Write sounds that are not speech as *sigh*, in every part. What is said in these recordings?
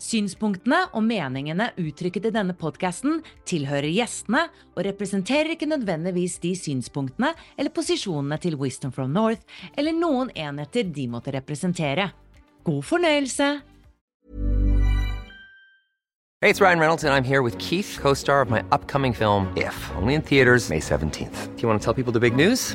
Synspunktene og meningene uttrykket i denne podkasten tilhører gjestene og representerer ikke nødvendigvis de synspunktene eller posisjonene til Wisdom from North eller noen enheter de måtte representere. God fornøyelse! Hey, it's Ryan Reynolds, and I'm here with Keith, co star of my upcoming film, If, only in theaters, May 17th. Do you want to tell people the big news?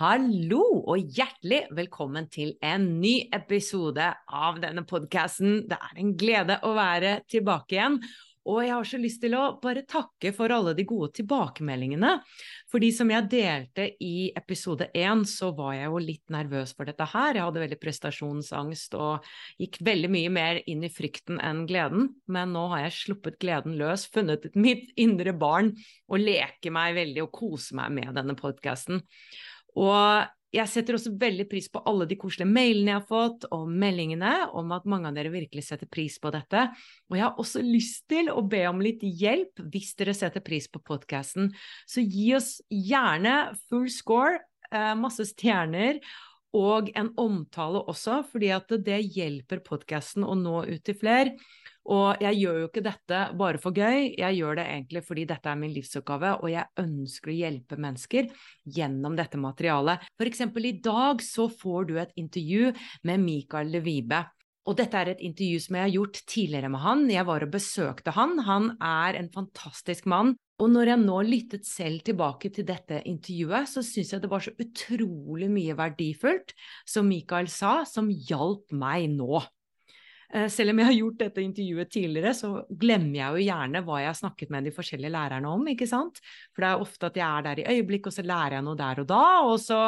Hallo og hjertelig velkommen til en ny episode av denne podkasten. Det er en glede å være tilbake igjen. Og jeg har så lyst til å bare takke for alle de gode tilbakemeldingene. Fordi som jeg delte i episode én, så var jeg jo litt nervøs for dette her. Jeg hadde veldig prestasjonsangst og gikk veldig mye mer inn i frykten enn gleden. Men nå har jeg sluppet gleden løs, funnet mitt indre barn og leker meg veldig og koser meg med denne podkasten. Og jeg setter også veldig pris på alle de koselige mailene jeg har fått, og meldingene om at mange av dere virkelig setter pris på dette. Og jeg har også lyst til å be om litt hjelp hvis dere setter pris på podkasten. Så gi oss gjerne full score, eh, masse stjerner. Og en omtale også, fordi at det hjelper podkasten å nå ut til flere. Og jeg gjør jo ikke dette bare for gøy, jeg gjør det egentlig fordi dette er min livsoppgave, og jeg ønsker å hjelpe mennesker gjennom dette materialet. For eksempel i dag så får du et intervju med Mikael Levibe. Og dette er et intervju som jeg har gjort tidligere med han. Jeg var og besøkte han. Han er en fantastisk mann. Og når jeg nå lyttet selv tilbake til dette intervjuet, så syns jeg det var så utrolig mye verdifullt som Mikael sa, som hjalp meg nå. Eh, selv om jeg har gjort dette intervjuet tidligere, så glemmer jeg jo gjerne hva jeg har snakket med de forskjellige lærerne om, ikke sant. For det er ofte at jeg er der i øyeblikk, og så lærer jeg noe der og da, og så,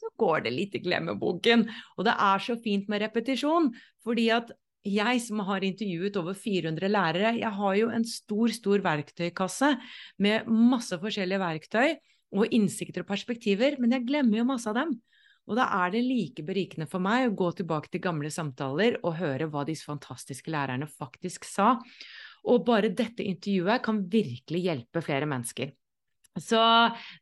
så går det litt i glemmeboken. Og det er så fint med repetisjon, fordi at jeg som har intervjuet over 400 lærere, jeg har jo en stor, stor verktøykasse med masse forskjellige verktøy og innsikter og perspektiver, men jeg glemmer jo masse av dem. Og da er det like berikende for meg å gå tilbake til gamle samtaler og høre hva disse fantastiske lærerne faktisk sa. Og bare dette intervjuet kan virkelig hjelpe flere mennesker. Så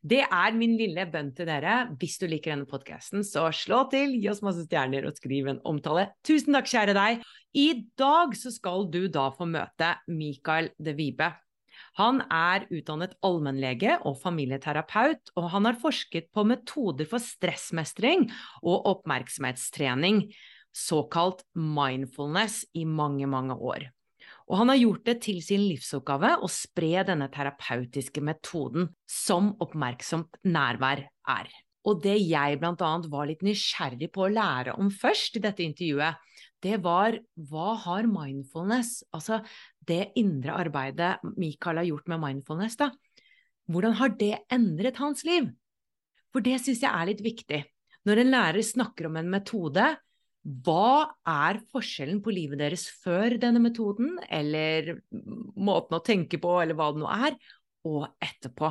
det er min lille bønn til dere. Hvis du liker denne podkasten, så slå til, gi oss masse stjerner og skriv en omtale. Tusen takk, kjære deg. I dag så skal du da få møte Mikael De Vibe. Han er utdannet allmennlege og familieterapeut, og han har forsket på metoder for stressmestring og oppmerksomhetstrening, såkalt mindfulness, i mange, mange år. Og han har gjort det til sin livsoppgave å spre denne terapeutiske metoden som oppmerksomt nærvær er. Og det jeg blant annet var litt nysgjerrig på å lære om først i dette intervjuet, det var hva har mindfulness, altså det indre arbeidet Michael har gjort med mindfulness, da, hvordan har det endret hans liv? For det syns jeg er litt viktig. Når en lærer snakker om en metode, hva er forskjellen på livet deres før denne metoden, eller måten å tenke på, eller hva det nå er, og etterpå?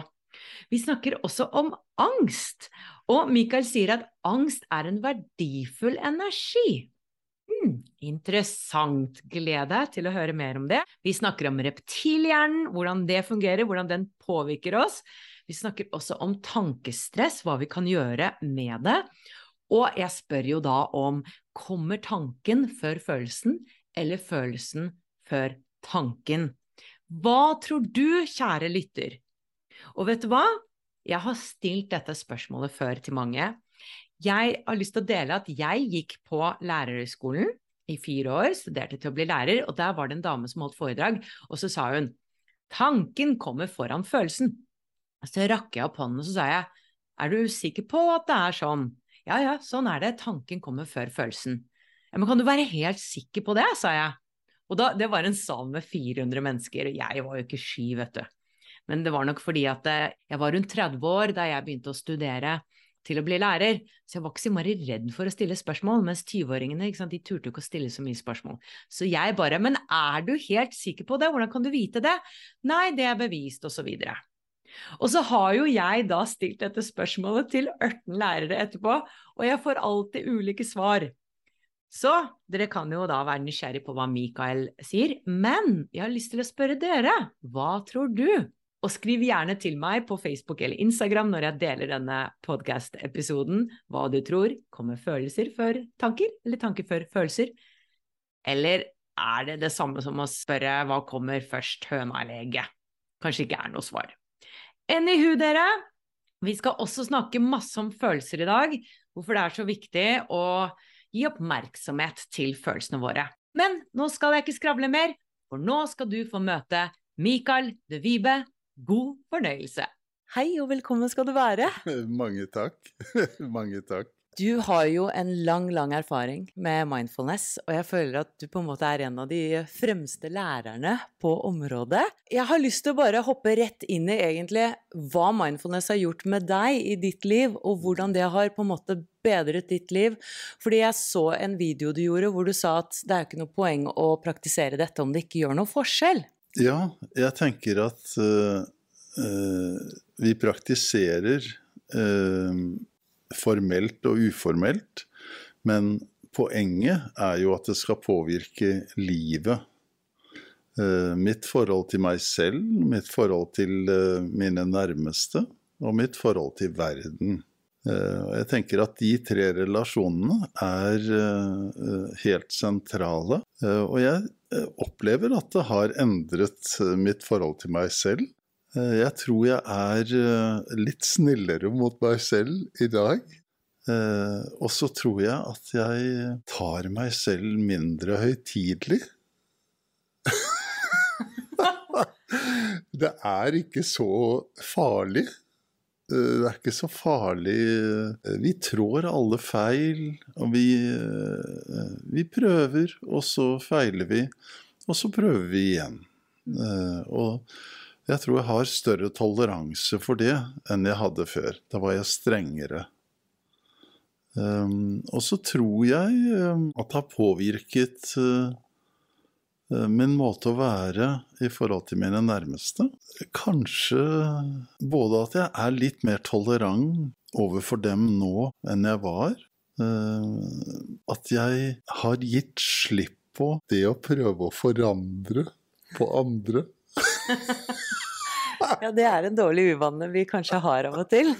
Vi snakker også om angst, og Michael sier at angst er en verdifull energi. Interessant. Glede til å høre mer om det. Vi snakker om reptilhjernen, hvordan det fungerer, hvordan den påvirker oss. Vi snakker også om tankestress, hva vi kan gjøre med det. Og jeg spør jo da om kommer tanken før følelsen, eller følelsen før tanken? Hva tror du, kjære lytter? Og vet du hva? Jeg har stilt dette spørsmålet før til mange. Jeg har lyst til å dele at jeg gikk på lærerhøgskolen i fire år, studerte til å bli lærer, og der var det en dame som holdt foredrag, og så sa hun tanken kommer foran følelsen. Så rakk jeg opp hånden og så sa jeg er du sikker på at det er sånn? Ja ja, sånn er det, tanken kommer før følelsen. Ja, men kan du være helt sikker på det, sa jeg. Og da, det var en sal med 400 mennesker, og jeg var jo ikke sky, vet du. Men det var nok fordi at eh, jeg var rundt 30 år da jeg begynte å studere til å bli lærer, så jeg var ikke så innmari redd for å stille spørsmål, mens 20-åringene de turte ikke å stille så mye spørsmål. Så jeg bare Men er du helt sikker på det, hvordan kan du vite det? Nei, det er bevist, og så videre. Og så har jo jeg da stilt dette spørsmålet til 18 lærere etterpå, og jeg får alltid ulike svar. Så dere kan jo da være nysgjerrig på hva Mikael sier, men jeg har lyst til å spørre dere, hva tror du? Og skriv gjerne til meg på Facebook eller Instagram når jeg deler denne podcast-episoden hva du tror. Kommer følelser før tanker, eller tanker før følelser? Eller er det det samme som å spørre hva kommer først, høna eller egget? Kanskje ikke er noe svar. Anywho, dere. Vi skal også snakke masse om følelser i dag. Hvorfor det er så viktig å gi oppmerksomhet til følelsene våre. Men nå skal jeg ikke skravle mer, for nå skal du få møte Mikael de Vibe, God fornøyelse. Hei og velkommen skal du være. *laughs* Mange takk. *laughs* Mange takk. Du har jo en lang, lang erfaring med mindfulness, og jeg føler at du på en måte er en av de fremste lærerne på området. Jeg har lyst til å bare hoppe rett inn i egentlig hva mindfulness har gjort med deg i ditt liv, og hvordan det har på en måte bedret ditt liv. Fordi jeg så en video du gjorde hvor du sa at det er ikke noe poeng å praktisere dette om det ikke gjør noe forskjell. Ja, jeg tenker at uh, vi praktiserer uh, formelt og uformelt, men poenget er jo at det skal påvirke livet. mitt forhold til meg selv, mitt forhold til mine nærmeste og mitt forhold til verden. Jeg tenker at de tre relasjonene er helt sentrale. Og jeg Eh, opplever at det har endret eh, mitt forhold til meg selv. Eh, jeg tror jeg er litt snillere mot meg selv i dag. Og så tror jeg at jeg tar meg selv mindre høytidelig. *laughs* det er ikke så farlig. Eh, det er ikke så farlig. Vi trår alle feil, og vi, eh, vi prøver, og så feiler vi. Og så prøver vi igjen. Eh, og jeg tror jeg har større toleranse for det enn jeg hadde før. Da var jeg strengere. Og så tror jeg at det har påvirket Eh, min måte å være i forhold til mine nærmeste. Kanskje både at jeg er litt mer tolerant overfor dem nå enn jeg var. Eh, at jeg har gitt slipp på det å prøve å forandre på andre. *laughs* Ja, det er en dårlig uvane vi kanskje har av og til.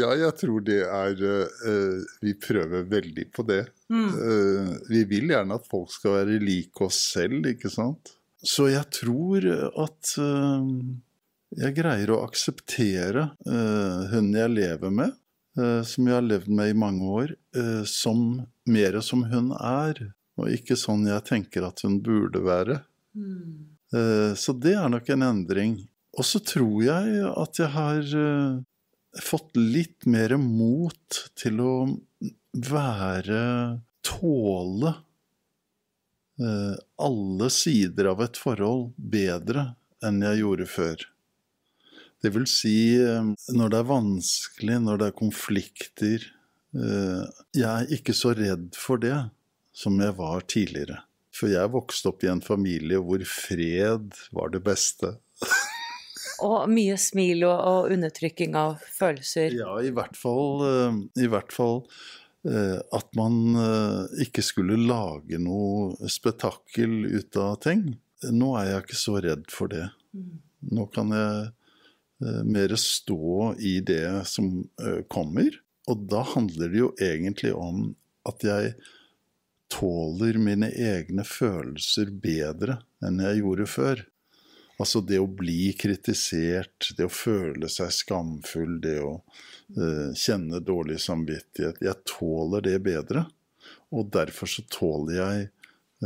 ja, jeg tror det er uh, Vi prøver veldig på det. Mm. Uh, vi vil gjerne at folk skal være like oss selv, ikke sant. Så jeg tror at uh, jeg greier å akseptere hun jeg lever med, som jeg har levd med i mange år, som mer som hun er, og ikke sånn jeg tenker at hun burde være. Mm. Så det er nok en endring. Og så tror jeg at jeg har uh, fått litt mer mot til å være Tåle uh, alle sider av et forhold bedre enn jeg gjorde før. Det vil si, uh, når det er vanskelig, når det er konflikter Jeg er ikke så redd for det som jeg var tidligere. For jeg vokste opp i en familie hvor fred var det beste. *laughs* Og mye smil og, og, undertrykking av følelser. Ja, i hvert fall, eh, i hvert fall eh, at man eh, ikke skulle lage noe spetakkel ut av ting. Nå er jeg ikke så redd for det. Nå kan jeg mer stå i det som kommer. Og da handler det jo egentlig om at jeg tåler mine egne følelser bedre enn jeg gjorde før. Altså det å bli kritisert, det å føle seg skamfull, det å eh, kjenne dårlig samvittighet. Jeg tåler det bedre. Og derfor så tåler jeg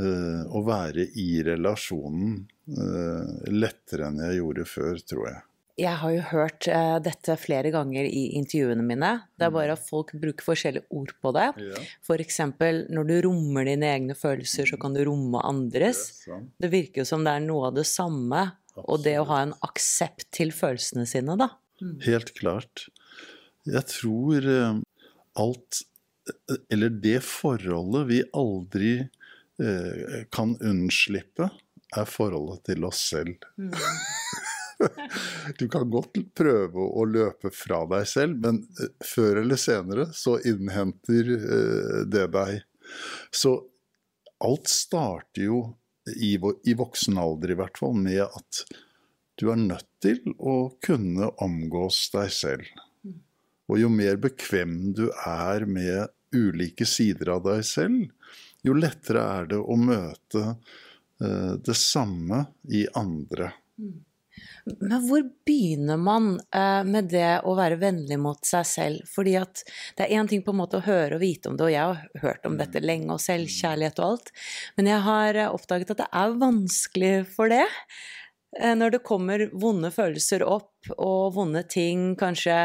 eh, å være i relasjonen eh, lettere enn jeg gjorde før, tror jeg. Jeg har jo hørt eh, dette flere ganger i intervjuene mine. Det er bare at folk bruker forskjellige ord på det. Ja. F.eks. når du rommer dine egne følelser, så kan du romme andres. Det, Det virker jo som det er noe av det samme. Og det å ha en aksept til følelsene sine, da. Helt klart. Jeg tror eh, alt Eller det forholdet vi aldri eh, kan unnslippe, er forholdet til oss selv. *laughs* Du kan godt prøve å løpe fra deg selv, men eh, før eller senere så innhenter eh, det deg. Så alt starter jo, i, i voksen alder i hvert fall, med at du er nødt til å kunne omgås deg selv. Og jo mer bekvem du er med ulike sider av deg selv, jo lettere er det å møte eh, det samme i andre. Men hvor begynner man eh, med det å være vennlig mot seg selv? Fordi at det er én ting på en måte å høre og vite om det, og jeg har hørt om dette lenge, og selvkjærlighet og alt, men jeg har eh, oppdaget at det er vanskelig for det. Eh, Når det kommer vonde følelser opp, og vonde ting, kanskje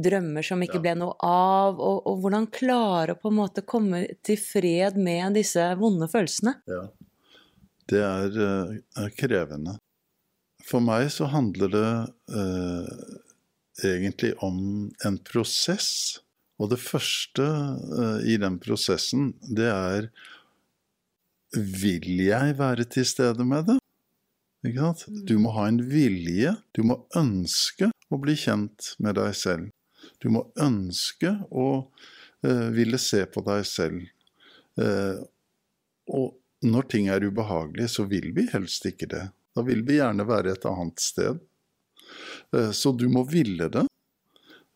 drømmer som ikke ble noe av, og, og hvordan klare å på en måte komme til fred med disse vonde følelsene. Ja. Det er, er krevende. For meg så handler det eh, egentlig om en prosess. Og det første eh, i den prosessen, det er Vil jeg være til stede med det? Ikke sant? Du må ha en vilje. Du må ønske å bli kjent med deg selv. Du må ønske å eh, ville se på deg selv. Eh, og når ting er ubehagelige, så vil vi helst ikke det. Da vil vi gjerne være et annet sted. Eh, Så du må ville det.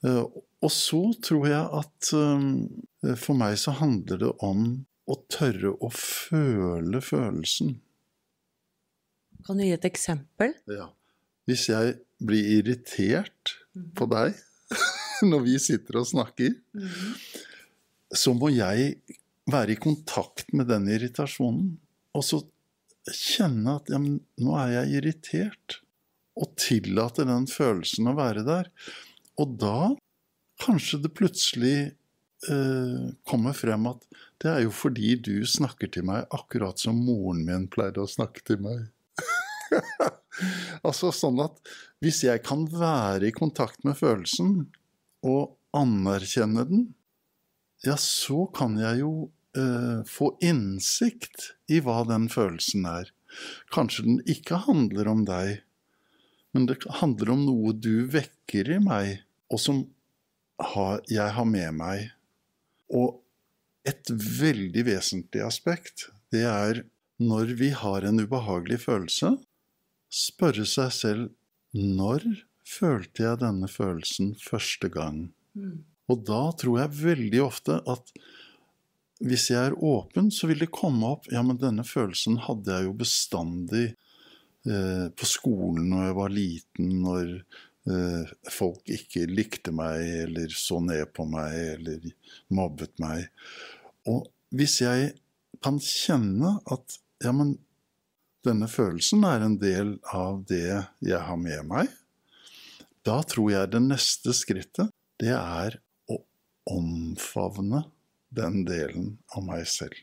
Eh, Og så tror jeg at eh, for meg så handler det om å tørre å føle følelsen. Kan du gi et eksempel? Ja. Hvis jeg blir irritert på deg *laughs* når vi sitter og snakker, så må jeg være i kontakt med den irritasjonen. Og så kjenne at ja, nå er jeg irritert. Og tillate den følelsen å være der. Og da kanskje det plutselig eh, kommer frem at det er jo fordi du snakker til meg akkurat som moren min pleide å snakke til meg. *laughs* altså sånn at hvis jeg kan være i kontakt med følelsen og anerkjenne den, ja, så kan jeg jo eh, få innsikt i hva den følelsen er. Kanskje den ikke handler om deg, men det handler om noe du vekker i meg, og som har, jeg har med meg. Og et veldig vesentlig aspekt, det er når vi har en ubehagelig følelse, spørre seg selv når følte jeg denne følelsen første gang? Og da tror jeg veldig ofte at hvis jeg er åpen, så vil det komme opp Ja, men denne følelsen hadde jeg jo bestandig eh, på skolen når jeg var liten, når eh, folk ikke likte meg eller så ned på meg eller mobbet meg. Og hvis jeg kan kjenne at ja, men denne følelsen er en del av det jeg har med meg, da tror jeg det neste skrittet, det er å omfavne den delen av meg selv.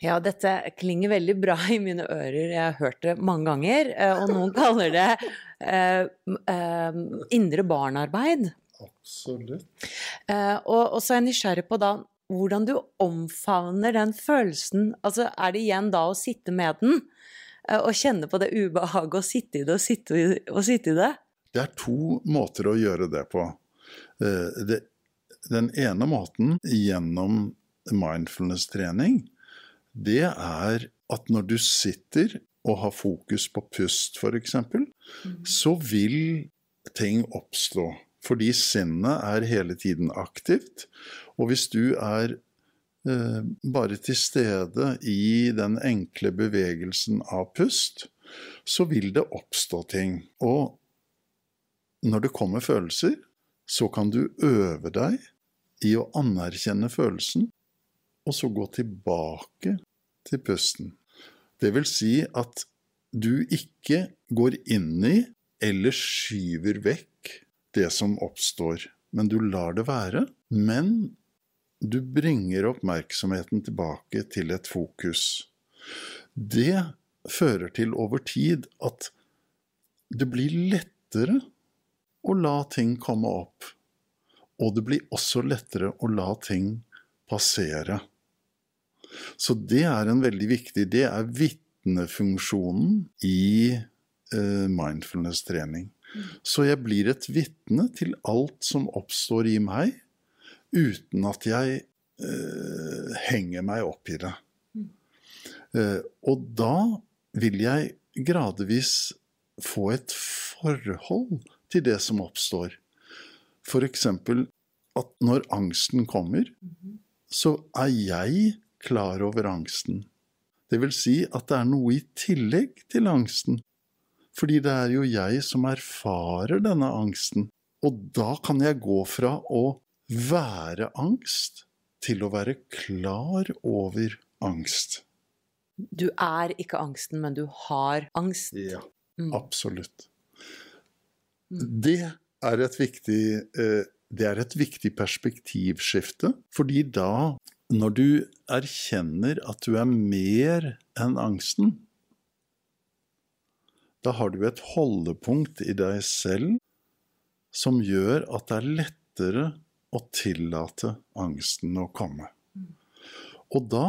Ja, dette klinger veldig bra i mine ører. Jeg har hørt det mange ganger. eh, Og noen kaller det eh, eh, indre barnarbeid. Absolutt. Eh, og, og så er jeg nysgjerrig på da hvordan du omfavner den følelsen. Altså, er det igjen da å sitte med den eh, og kjenne på det ubehaget å sitte i det og sitte, i- og sitte i det? Det er to måter å gjøre det på. Eh, Det den ene måten gjennom mindfulness-trening, det er at når du sitter og har fokus på pust, f.eks., så vil ting oppstå. Fordi sinnet er hele tiden aktivt. Og hvis du er eh, bare til stede i den enkle bevegelsen av pust, så vil det oppstå ting. Og når det kommer følelser, så kan du øve deg i å anerkjenne følelsen, og så gå tilbake til pusten. Det vil si at du ikke går inn i eller skyver vekk det som oppstår, men du lar det være. Men du bringer oppmerksomheten tilbake til et fokus. Det fører til over tid at det blir lettere å la ting komme opp. Og det blir også lettere å la ting passere. Så det er en veldig viktig Det er vitnefunksjonen i eh, mindfulness-trening. Så jeg blir et vitne til alt som oppstår i meg, uten at jeg eh, henger meg opp i det. Eh, og da vil jeg gradvis få et forhold til det som oppstår. F.eks. at når angsten kommer, så er jeg klar over angsten. Det vil si at det er noe i tillegg til angsten. Fordi det er jo jeg som erfarer denne angsten. Og da kan jeg gå fra å være angst til å være klar over angst. Du er ikke angsten, men du har angst. Ja, Mm. absolutt. Det er et viktig eh, det er et viktig perspektivskifte, fordi da, når du erkjenner at du er mer enn angsten, da har du et holdepunkt i deg selv som gjør at det er lettere å tillate angsten å komme. Og da,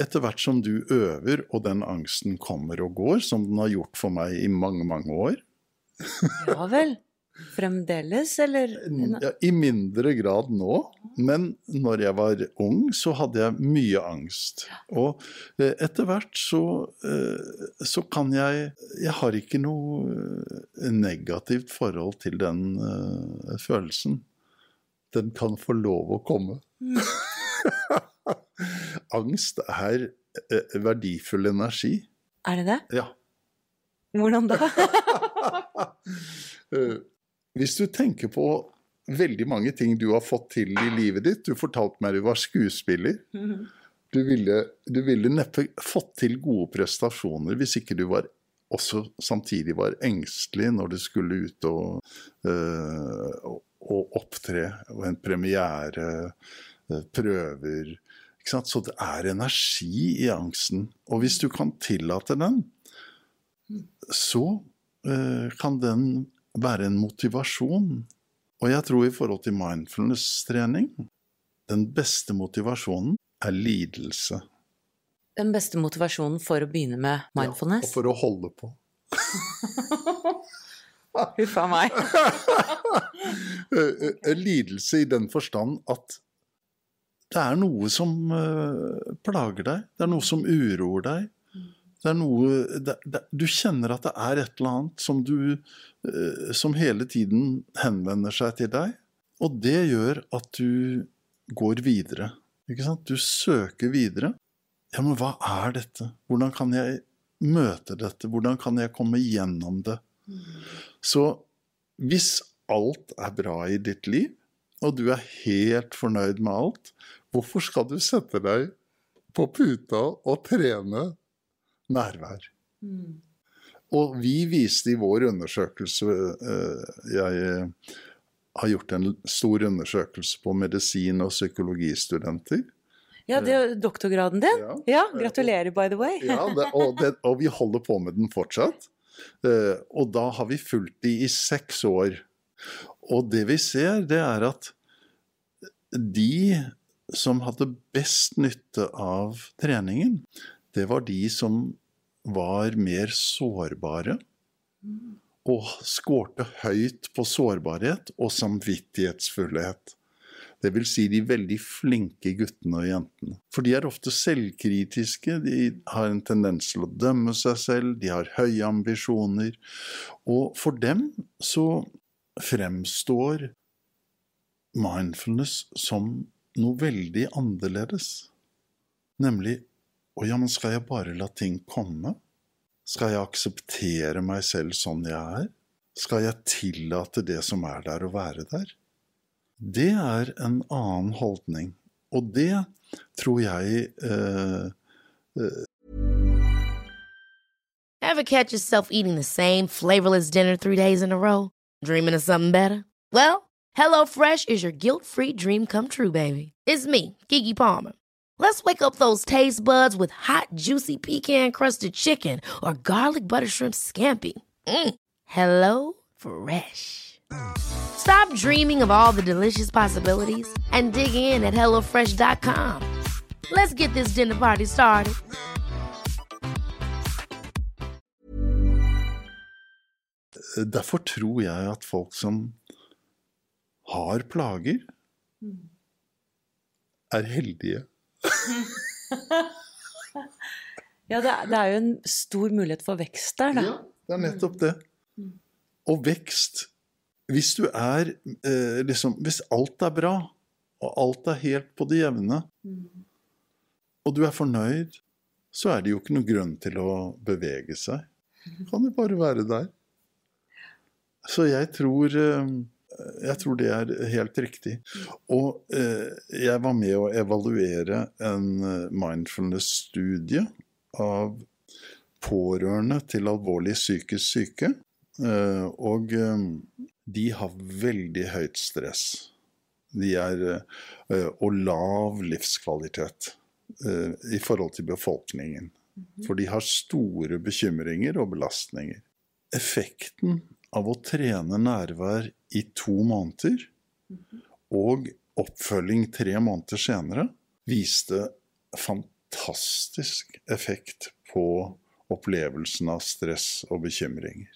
etter hvert som du øver, og den angsten kommer og går, som den har gjort for meg i mange, mange år, Ja vel. Fremdeles, eller? ja, i mindre grad nå, men når jeg var ung, så hadde jeg mye angst. Og eh, etter hvert så, eh, så kan jeg Jeg har ikke noe eh, negativt forhold til den følelsen. Den kan få lov å komme. *laughs* Angst er verdifull energi. Er det det? Ja. Hvordan da? *laughs* *laughs* Eh, Hvis du tenker på veldig mange ting du har fått til i livet ditt Du fortalte meg du var skuespiller. Du ville, du ville neppe fått til gode prestasjoner hvis ikke du var også samtidig var engstelig når du skulle ut og, øh, og, opptre. Og en premiere, eh, prøver? Så det er energi i angsten. Og hvis du kan tillate den, så kan den være en motivasjon. Og jeg tror i forhold til mindfulness-trening den beste motivasjonen er lidelse. Den beste motivasjonen for å begynne med mindfulness? Ja, og for å holde på. *laughs* Huff a meg. *laughs* Eh, eh, Lidelse i den forstand at det er noe som eh, plager deg. Det er noe som uroer deg. Det er noe det, det, Du kjenner at det er et eller annet som du eh, Som hele tiden henvender seg til deg. Og det gjør at du går videre. Ikke sant? Du søker videre. Ja, men hva er dette? Hvordan kan jeg møte dette? Hvordan kan jeg komme gjennom det? Så hvis alt er bra i ditt liv, og du er helt fornøyd med alt, hvorfor skal du sette deg på puta og trene nærvær? Og vi viste i vår undersøkelse eh, Jeg eh, har gjort en stor undersøkelse på medisin- og psykologistudenter. Ja, det er doktorgraden din. Ja. Ja, gratulerer, by the way. Ja, det, og, det, og vi holder på med den fortsatt. Eh, og da har vi fulgt de i seks år. Og det vi ser, det er at de som hadde best nytte av treningen, det var de som var mer sårbare. Og skårte høyt på sårbarhet og samvittighetsfullhet. Det vil si de veldig flinke guttene og jentene. For de er ofte selvkritiske, de har en tendens til å dømme seg selv, de har høye ambisjoner. Og for dem så fremstår mindfulness som noe veldig annerledes. Nemlig å ja, men skal jeg bare la ting komme? Skal jeg akseptere meg selv sånn jeg er? Skal jeg tillate det som er der, å være der? det er en annen holdning. Og det tror jeg eh, eh Ever catch yourself eating the same flavorless dinner three days in a row? Dreaming of something better? Well, HelloFresh is your guilt-free dream come true, baby. It's me, Kiki Palmer. Let's wake up those taste buds with hot, juicy pecan-crusted chicken or garlic butter shrimp scampi. Mm. Hello Fresh. Stop dreaming of all the delicious possibilities and dig in at HelloFresh.com. Let's get this dinner party started. Derfor tror jeg at folk som har plager, er heldige. *laughs* ja, det er, det er, jo en stor mulighet for vekst der, da. Ja, det er nettopp det. Og vekst hvis du er eh, liksom Hvis alt er bra, og alt er helt på det jevne, og du er fornøyd, så er det jo ikke noen grunn til å bevege seg. Kan jo bare være der. Så jeg tror eh, jeg tror det er helt riktig. Og eh, jeg var med å evaluere en eh, mindfulness-studie av pårørende til alvorlig psykisk syke. Eh, og de har veldig høyt stress. De er og lav livskvalitet i forhold til befolkningen. Mhm. For de har store bekymringer og belastninger. Effekten av å trene nærvær i to måneder og oppfølging tre måneder senere viste fantastisk effekt på opplevelsen av stress og bekymringer.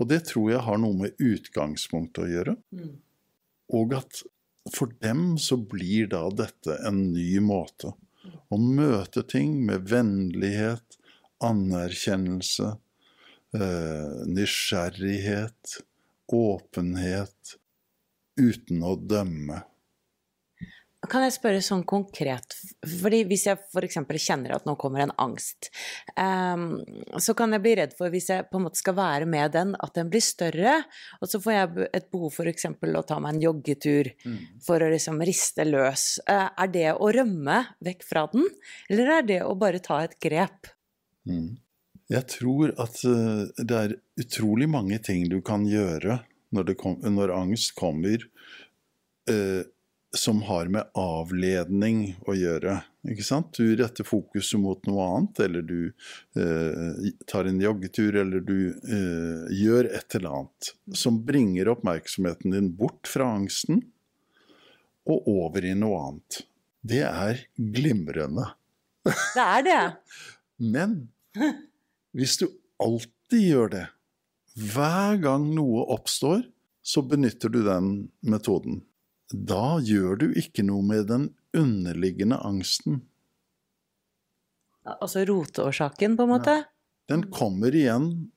Og det tror jeg har noe med utgangspunktet å gjøre. Og at for dem så blir da dette en ny måte å møte ting med vennlighet, anerkjennelse, eh, nysgjerrighet, åpenhet, uten å dømme. Kan jeg spørre sånn konkret, fordi hvis jeg f.eks. kjenner at nå kommer en angst, um, så kan jeg bli redd for, hvis jeg på en måte skal være med den, at den blir større, og så får jeg et behov for f.eks. å ta meg en joggetur mm. for å liksom riste løs. Uh, er det å rømme vekk fra den, eller er det å bare ta et grep? Mm. Jeg tror at uh, det er utrolig mange ting du kan gjøre når, kom, når angst kommer. eh, som har med avledning å gjøre. Ikke sant? Du retter fokuset mot noe annet, eller du eh, tar en joggetur, eller du eh, gjør et eller annet som bringer oppmerksomheten din bort fra angsten og over i noe annet. Det er glimrende. Det er det. *laughs* Men hvis du alltid gjør det, hver gang noe oppstår, så benytter du den metoden da gjør du ikke noe med den underliggende angsten. Altså roteårsaken, på en måte? Ja. Den kommer igjen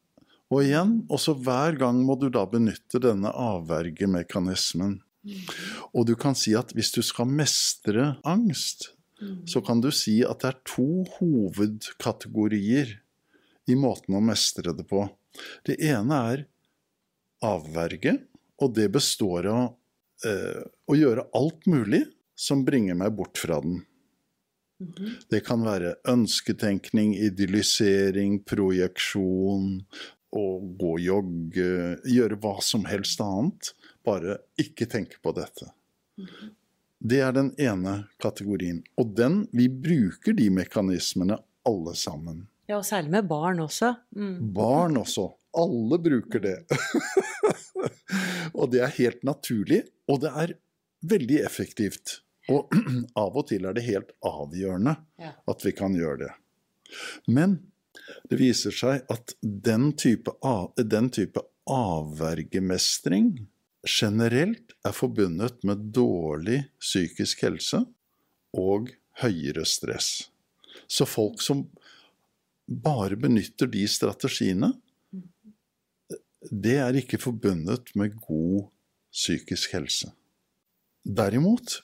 og igjen, og så hver gang må du da benytte denne avvergemekanismen. Og du kan si at hvis du skal mestre angst, så kan du si at det er to hovedkategorier i måten å mestre det på. Det ene er avverge, og det består av eh, å gjøre alt mulig som bringer meg bort fra den. Mm -hmm. Det kan være ønsketenkning, idyllisering, projeksjon, å gå og jogge, gjøre hva som helst annet. Bare ikke tenke på dette. Mm -hmm. Det er den ene kategorien. Og den, vi bruker de mekanismene alle sammen. Ja, og særlig med barn også. Mm. Barn også. Alle bruker det. *laughs* og det er helt naturlig. Og det er veldig effektivt. Og *clears throat* av og til er det helt avgjørende ja. at vi kan gjøre det. Men det viser seg at den type, av, den type avvergemestring generelt er forbundet med dårlig psykisk helse og høyere stress. Så folk som bare benytter de strategiene, det er ikke forbundet med god psykisk helse. Derimot,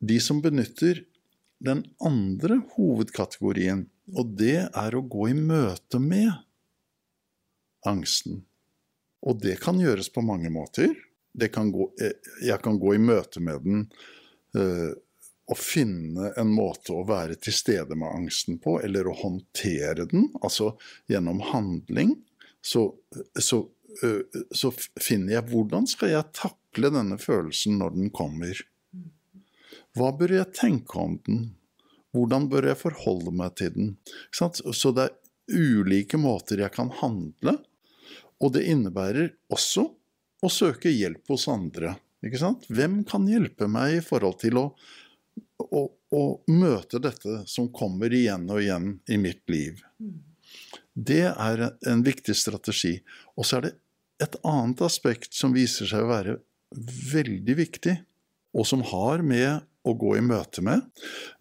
de som benytter den andre hovedkategorien, og det er å gå i møte med angsten. Og det kan gjøres på mange måter. Kan gå, eh, jeg kan gå i møte med den og finne en måte å være til stede med angsten på, eller å håndtere den, altså gjennom handling. Så, så, uh, så finner jeg hvordan skal jeg takle denne følelsen når den kommer. Hva bør jeg tenke om den? Hvordan bør jeg forholde meg til den? Så det er ulike måter jeg kan handle, og det innebærer også å søke hjelp hos andre. Hvem kan hjelpe meg i forhold til å, å, å, møte dette som kommer igjen og igjen i mitt liv? Det er en viktig strategi. Og så er det et annet aspekt som viser seg å være veldig viktig, og som har med å gå i møte med,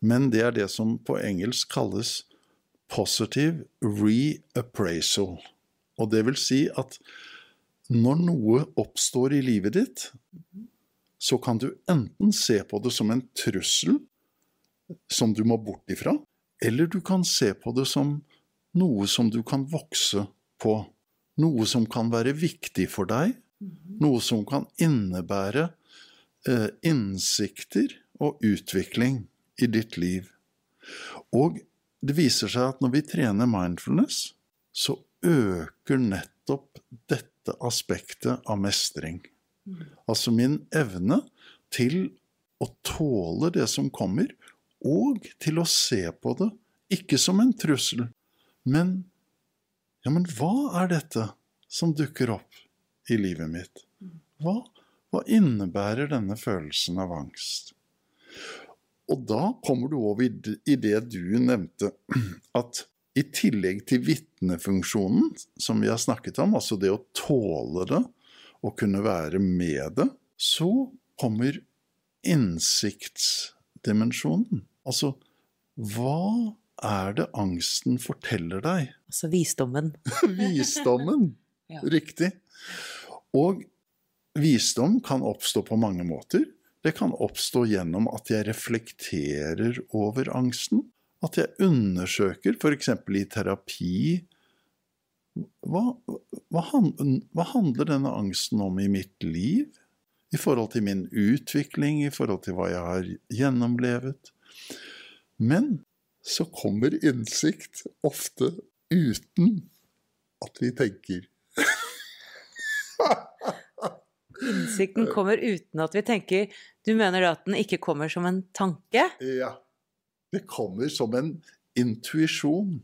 men det er det som på engelsk kalles positive reappraisal. Og det vil si at når noe oppstår i livet ditt, så kan du enten se på det som en trussel som du må bort ifra, eller du kan se på det som noe som du kan vokse på. Noe som kan være viktig for deg, noe som kan innebære eh, innsikter og utvikling i ditt liv. Og det viser seg at når vi trener mindfulness, så øker nettopp dette aspektet av mestring. Altså min evne til å tåle det som kommer, og til å se på det ikke som en trussel, men ja, men hva er dette som dukker opp i livet mitt? Hva, hva innebærer denne følelsen av angst? Og da kommer du over i det du nevnte, *clears throat* at i tillegg til vitnefunksjonen, som vi har snakket om, altså det å tåle det og kunne være med det, så kommer innsiktsdimensjonen. Altså, hva er det angsten forteller deg? Altså visdommen. *laughs* visdommen, *laughs* ja. riktig. Og visdom kan oppstå på mange måter. Det kan oppstå gjennom at jeg reflekterer over angsten. At jeg undersøker, f.eks. i terapi hva, hva, hva, handler denne angsten om i mitt liv? I forhold til min utvikling, i forhold til hva jeg har gjennomlevet. Men så kommer innsikt ofte uten at vi tenker. Innsikten kommer uten at vi tenker. Du mener da at den ikke kommer som en tanke? Ja. Det kommer som en intuisjon.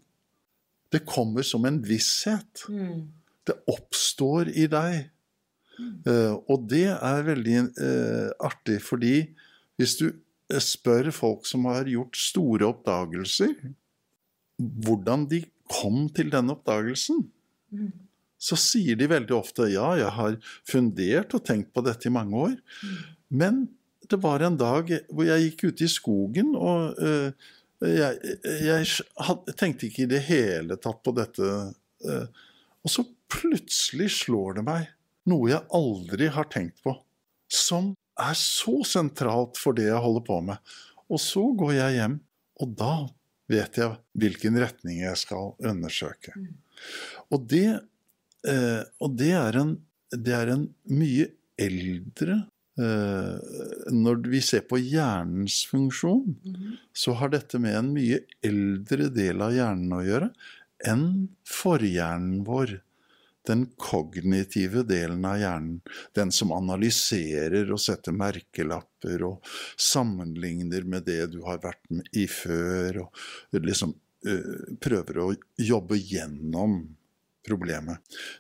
Det kommer som en visshet. Mm. Det oppstår i deg. Mm. Uh, og det er veldig uh, artig, fordi hvis du spør folk som har gjort store oppdagelser, hvordan de kom til den oppdagelsen, mm så sier de veldig ofte ja, jeg har fundert og tenkt på dette i mange år. Men det var en dag hvor jeg gikk ute i skogen, og uh, jeg, jeg had, tenkte ikke i det hele tatt på dette. Uh, og så plutselig slår det meg noe jeg aldri har tenkt på, som er så sentralt for det jeg holder på med. Og så går jeg hjem, og da vet jeg hvilken retning jeg skal undersøke. Og det Eh, og det er, en, det er en mye eldre eh, Når vi ser på hjernens funksjon, mm -hmm. så har dette med en mye eldre del av hjernen å gjøre enn forhjernen vår. Den kognitive delen av hjernen. Den som analyserer og setter merkelapper og sammenligner med det du har vært med i før, og liksom uh, prøver å jobbe gjennom problemet.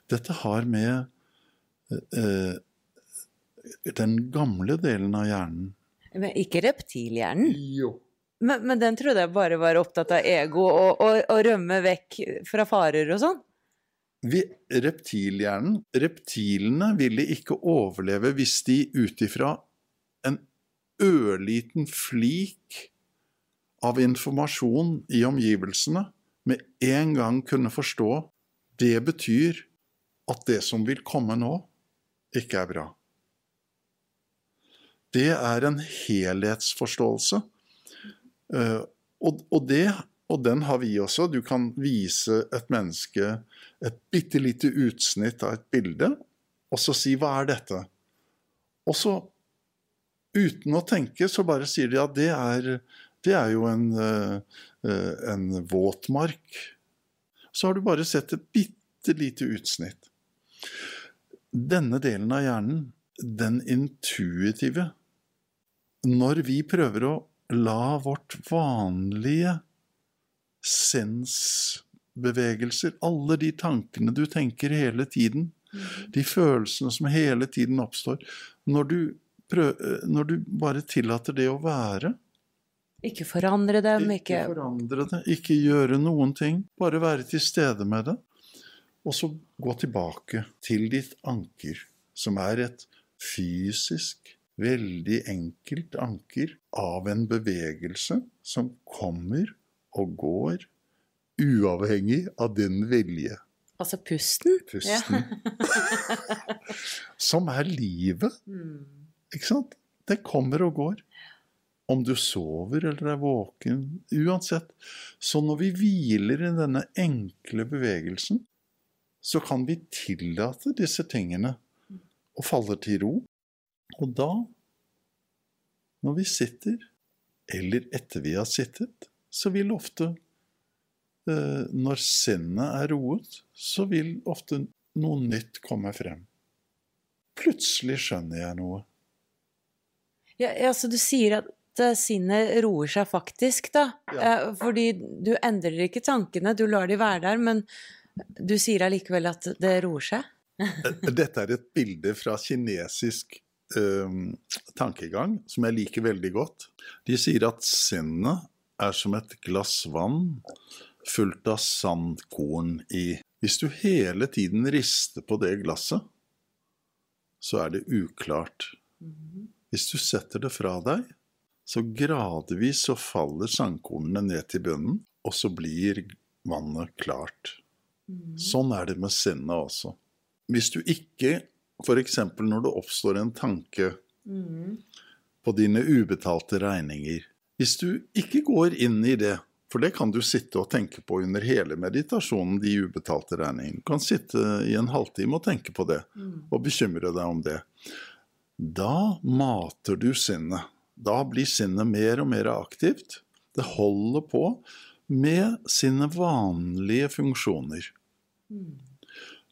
Dette har med eh, den gamle delen av hjernen Men ikke reptilhjernen? Jo. Men, men, den trodde jeg bare var opptatt av ego og, og, og rømme vekk fra farer og sånn? Vi, reptilhjernen Reptilene ville ikke overleve hvis de ut ifra en ørliten flik av informasjon i omgivelsene med en gang kunne forstå det betyr at det som vil komme nå, ikke er bra. Det er en helhetsforståelse. Eh, og, det, og den har vi også. Du kan vise et menneske et bitte lite utsnitt av et bilde, og så si 'hva er dette'? Og så, uten å tenke, så bare sier de at det er, det er jo en, uh, en våtmark. Så har du bare sett et bitte lite utsnitt. Denne delen av hjernen, den intuitive Når vi prøver å la vårt vanlige sens bevegelser, alle de tankene du tenker hele tiden, mm. de følelsene som hele tiden oppstår Når du, prøv, når du bare tillater det å være Ikke forandre dem, ikke Ikke forandre det, ikke gjøre noen ting. Bare være til stede med det. Og så gå tilbake til ditt anker, som er et fysisk, veldig enkelt anker av en bevegelse som kommer og går uavhengig av din vilje. Altså pusten? Pusten. Ja. *laughs* som er livet. Mm. Ikke sant? Det kommer og går. Om du sover eller er våken. Uansett. Så når vi hviler i denne enkle bevegelsen, så kan vi tillate disse tingene å falle til ro. Og da, når vi sitter, eller etter vi har sittet, så vil ofte Eh, når sinnet er roet, så vil ofte noe nytt komme frem. Plutselig skjønner jeg noe. Ja, ja Så du sier at eh, sinnet roer seg faktisk, da? Ja. Eh, fordi du endrer ikke tankene, du lar de være der, men du sier allikevel at det roer seg? Dette er et bilde fra kinesisk um, tankegang som jeg liker veldig godt. De sier at sinnet er som et glass vann fullt av sandkorn i. Hvis du hele tiden rister på det glasset, så er det uklart. Hvis du setter det fra deg, så gradvis så faller sandkornene ned til bunnen, og så blir vannet klart. Sånn er det med sinnet også. Hvis du ikke, f.eks. når det oppstår en tanke på dine ubetalte regninger Hvis du ikke går inn i det for det kan du sitte og tenke på under hele meditasjonen, de ubetalte regningene. Du kan sitte i en halvtime og tenke på det, mm. og bekymre deg om det. Da mater du sinnet. Da blir sinnet mer og mer aktivt. Det holder på med sine vanlige funksjoner. Mm.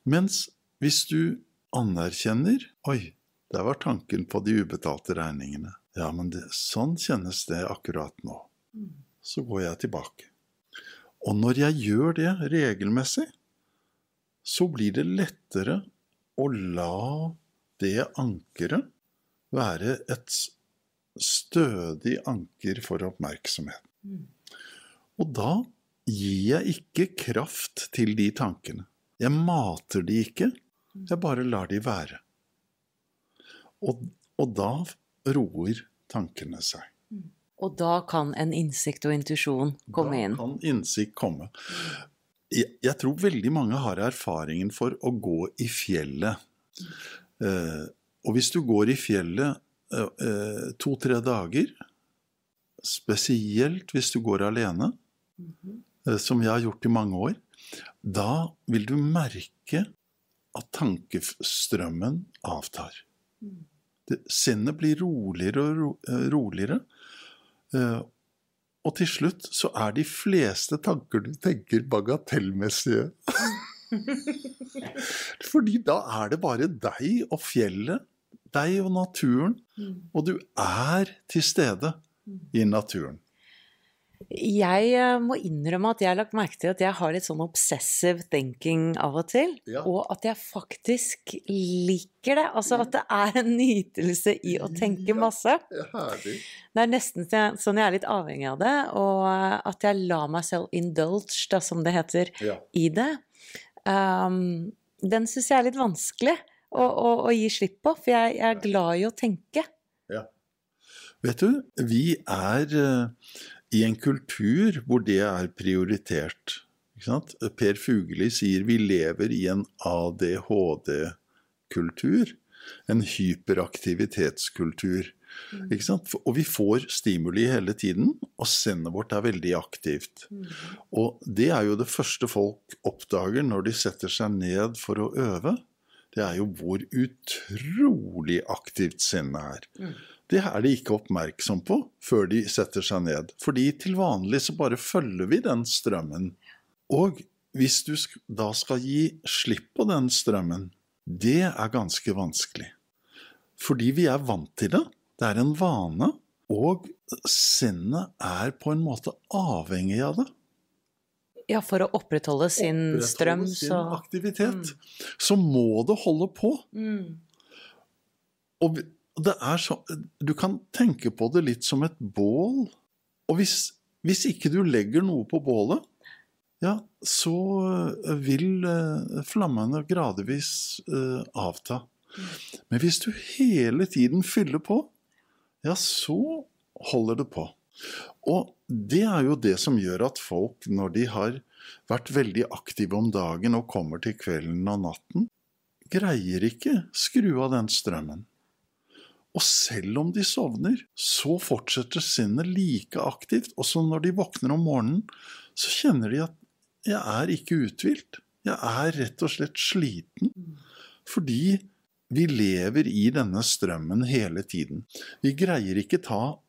Mens hvis du anerkjenner Oi, der var tanken på de ubetalte regningene. Ja, men det, sånn kjennes det akkurat nå. Mm så går jeg tilbake. Og når jeg gjør det regelmessig, så blir det lettere å la det ankeret være et stødig anker for oppmerksomhet. Og da gir jeg ikke kraft til de tankene. Jeg mater de ikke, jeg bare lar de være. Og, og da roer tankene seg. Og da kan en innsikt og intuisjon komme inn? Da kan innsikt komme. Jeg, tror veldig mange har erfaringen for å gå i fjellet. Eh, og hvis du går i fjellet eh, eh, to-tre dager, spesielt hvis du går alene, eh, som jeg har gjort i mange år, da vil du merke at tankestrømmen avtar. Det, sinnet blir roligere og ro, eh, roligere. Eh, og til slutt så er de fleste tanker du tenker, bagatellmessige. *laughs* Fordi da er det bare deg og fjellet, deg og naturen, mm. og du er til stede i naturen. Jeg eh, må innrømme at jeg har lagt merke til at jeg har litt sånn obsessive thinking av og til. Ja. Og at jeg faktisk liker det. Altså at det er en nytelse i å tenke masse. Ja, det er nesten sånn jeg er litt avhengig av det, og at jeg lar meg selv indulge, da, som det heter, ja. i det. um, den syns jeg er litt vanskelig å, å, å, gi slipp på, for jeg, jeg er glad i å tenke. Ja. Vet du, vi er uh, i en kultur hvor det er prioritert. Per Fugelli sier vi lever i en ADHD-kultur. En hyperaktivitetskultur. Mm. Og vi får stimuli hele tiden, og sinnet vårt er veldig aktivt. Mm. Og det er jo det første folk oppdager når de setter seg ned for å øve. Det er jo hvor utrolig aktivt sinnet er. Det er de ikke oppmerksom på før de setter seg ned. Fordi til vanlig så bare følger vi den strømmen. Og hvis du da skal gi slipp på den strømmen, det er ganske vanskelig. Fordi vi er vant til det. Det er en vane. Og sinnet er på en måte avhengig av det. Ja, for å opprettholde sin opprettholde strøm, sin så aktivitet. Mm. Så må det holde på. Mm. Og det er så Du kan tenke på det litt som et bål. Og hvis, hvis ikke du legger noe på bålet, ja, så vil uh, flammene gradvis uh, avta. Men hvis du hele tiden fyller på, ja, så holder det på. Og det er jo det som gjør at folk, når de har vært veldig aktive om dagen og kommer til kvelden og natten, greier ikke skru av den strømmen. Og selv om de sovner, så fortsetter sinnet like aktivt. Også når de våkner om morgenen, så kjenner de at 'jeg er ikke uthvilt'. Jeg er rett og slett sliten. Fordi vi lever i denne strømmen hele tiden. Vi greier ikke ta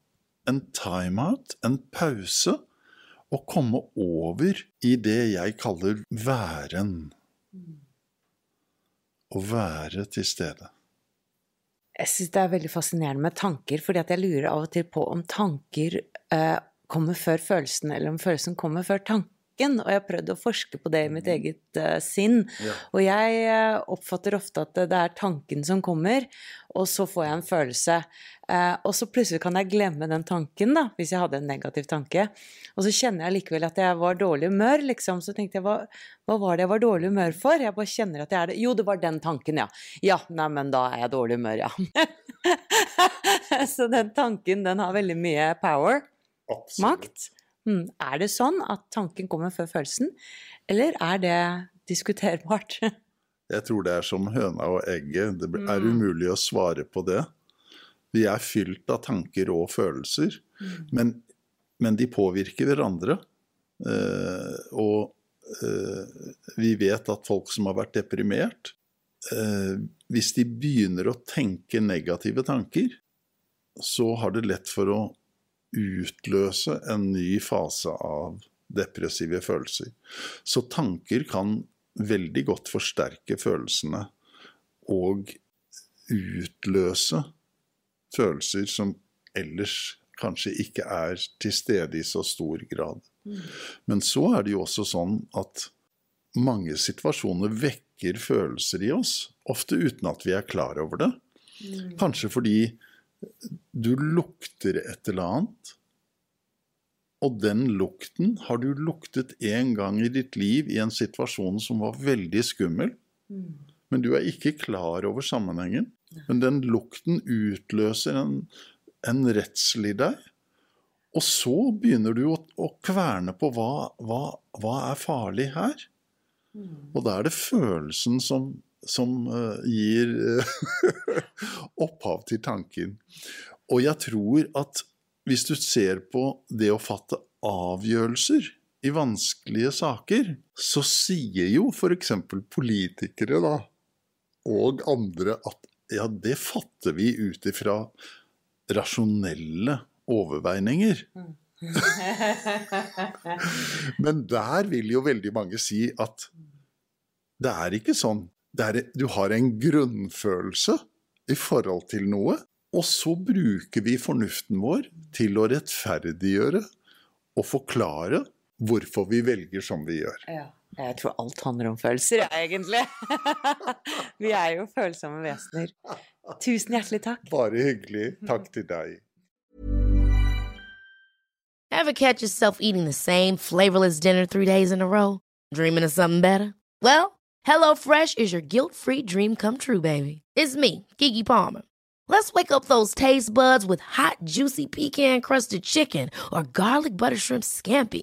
en timeout, en pause, og komme over i det jeg kaller væren. Å være til stede. Jeg syns det er veldig fascinerende med tanker, fordi jeg lurer av og til på om tanker eh, kommer før følelsen, eller om følelsen kommer før tanken og jeg har prøvd å forske på det i mitt mm. eget uh, sinn. Ja. Og jeg uh, oppfatter ofte at det er tanken som kommer, og så får jeg en følelse. Uh, og så plutselig kan jeg glemme den tanken, da, hvis jeg hadde en negativ tanke. Og så kjenner jeg likevel at jeg var dårlig humør, liksom. Så tenkte jeg, hva, hva var det jeg var dårlig humør for? Jeg bare kjenner at jeg er det. Jo, det var den tanken, ja. Ja, nei, men da er jeg dårlig humør, ja. *laughs* så den tanken, den har veldig mye power. Absolutt. Makt. Mm. er det sånn at tanken kommer før følelsen, eller er det diskuterbart? *laughs* Jeg tror det er som høna og egget. Det er hmm. umulig å svare på det. Vi er fylt av tanker og følelser, mm. men, men, de påvirker hverandre. Eh, og eh, vi vet at folk som har vært deprimert, eh, hvis de begynner å tenke negative tanker, så har det lett for å utløse en ny fase av depressive følelser. Så tanker kan veldig godt forsterke følelsene og utløse følelser som ellers kanskje ikke er til stede i så stor grad. Men så er det jo også sånn at mange situasjoner vekker følelser i oss, ofte uten at vi er klar over det. Kanskje fordi du lukter et eller annet. Og den lukten har du luktet en gang i ditt liv i en situasjon som var veldig skummel. Mm. Men du er ikke klar over sammenhengen. Men den lukten utløser en, en redsel i deg. Og så begynner du å, å kverne på hva, hva, hva, er farlig her? Mm. Og da er det følelsen som, som uh, gir uh, *laughs* opphav til tanken. Og jeg tror at hvis du ser på det å fatte avgjørelser i vanskelige saker, så sier jo f.eks. politikere da, og andre at ja, det fatter vi ut ifra rasjonelle overveininger. *laughs* Men der vil jo veldig mange si at det er ikke sånn Er, du har en grunnfølelse i forhold til noe, og så bruker vi fornuften vår til å rettferdiggjøre og forklare hvorfor vi velger som vi gjør. Ja. Jeg tror alt handler om følelser, egentlig. *laughs* vi er jo følsomme vesener. Tusen hjertelig takk. Bare hyggelig. Takk til deg. Ever catch yourself eating the same flavorless dinner three days in a row? Dreaming of something better? Well, HelloFresh is your guilt-free dream come true, baby. It's me, Gigi Palmer. Let's wake up those taste buds with hot, juicy pecan-crusted chicken or garlic butter shrimp scampi.